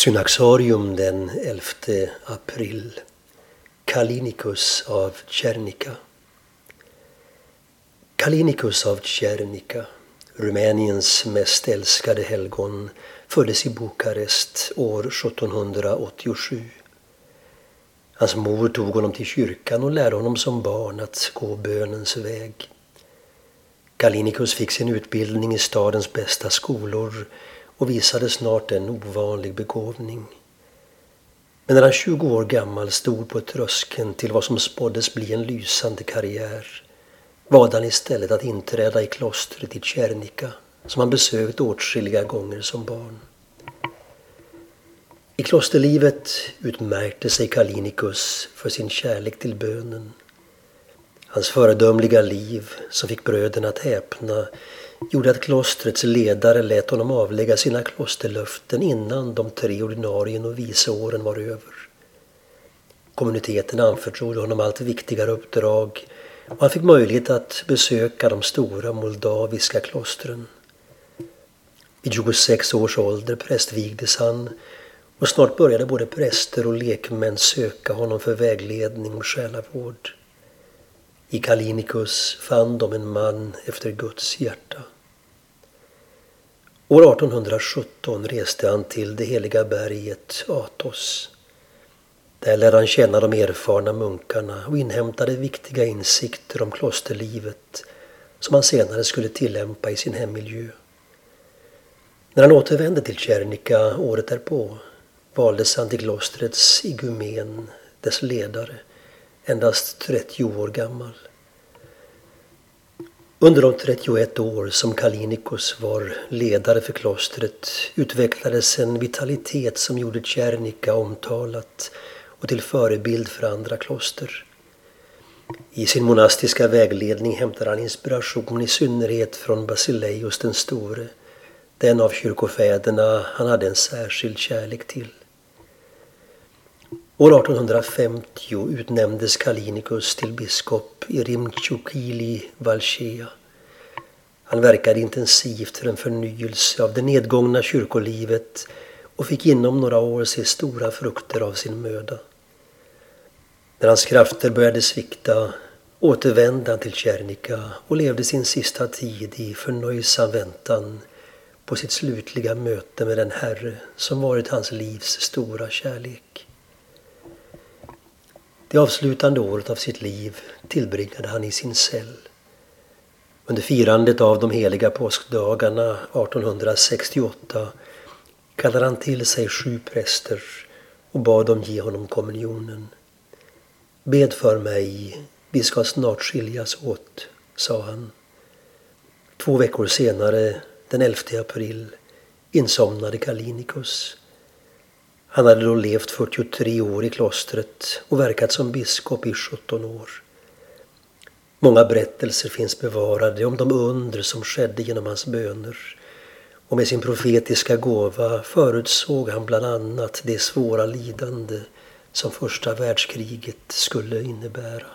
Synaxarium den 11 april. Kalinikus av Tjernika. Kalinikus av Tjernika, Rumäniens mest älskade helgon, föddes i Bukarest år 1787. Hans mor tog honom till kyrkan och lärde honom som barn att gå bönens väg. Kalinikus fick sin utbildning i stadens bästa skolor och visade snart en ovanlig begåvning. Men när han 20 år gammal stod på tröskeln till vad som spåddes bli en lysande karriär valde han istället att inträda i klostret i Tjernika som han besökt åtskilliga gånger som barn. I klosterlivet utmärkte sig Kalinikus för sin kärlek till bönen. Hans föredömliga liv, som fick bröderna att häpna, gjorde att klostrets ledare lät honom avlägga sina klosterlöften innan de tre ordinarie och var över. Kommuniteten anförtrodde honom allt viktigare uppdrag och han fick möjlighet att besöka de stora moldaviska klostren. Vid 26 års ålder prästvigdes han och snart började både präster och lekmän söka honom för vägledning och själavård. I Kalinikus fann de en man efter Guds hjärta. År 1817 reste han till det heliga berget Athos. Där lärde han känna de erfarna munkarna och inhämtade viktiga insikter om klosterlivet som han senare skulle tillämpa i sin hemmiljö. När han återvände till Tjernika året därpå valdes han till klostrets igumen, dess ledare, endast 30 år gammal. Under de 31 år som Kalinikus var ledare för klostret utvecklades en vitalitet som gjorde Tjernika omtalat och till förebild för andra kloster. I sin monastiska vägledning hämtar han inspiration i synnerhet från Basileios den store, den av kyrkofäderna han hade en särskild kärlek till. År 1850 utnämndes Kalinikus till biskop i Rimtjukili Valchea. Han verkade intensivt för en förnyelse av det nedgångna kyrkolivet och fick inom några år se stora frukter av sin möda. När hans krafter började svikta återvände han till Tjernika och levde sin sista tid i förnöjsam väntan på sitt slutliga möte med den Herre som varit hans livs stora kärlek. Det avslutande året av sitt liv tillbringade han i sin cell. Under firandet av de heliga påskdagarna 1868 kallade han till sig sju präster och bad dem ge honom kommunionen. Bed för mig, vi ska snart skiljas åt, sa han. Två veckor senare, den 11 april, insomnade Kalinikus. Han hade då levt 43 år i klostret och verkat som biskop i 17 år. Många berättelser finns bevarade om de under som skedde genom hans böner och med sin profetiska gåva förutsåg han bland annat det svåra lidande som första världskriget skulle innebära.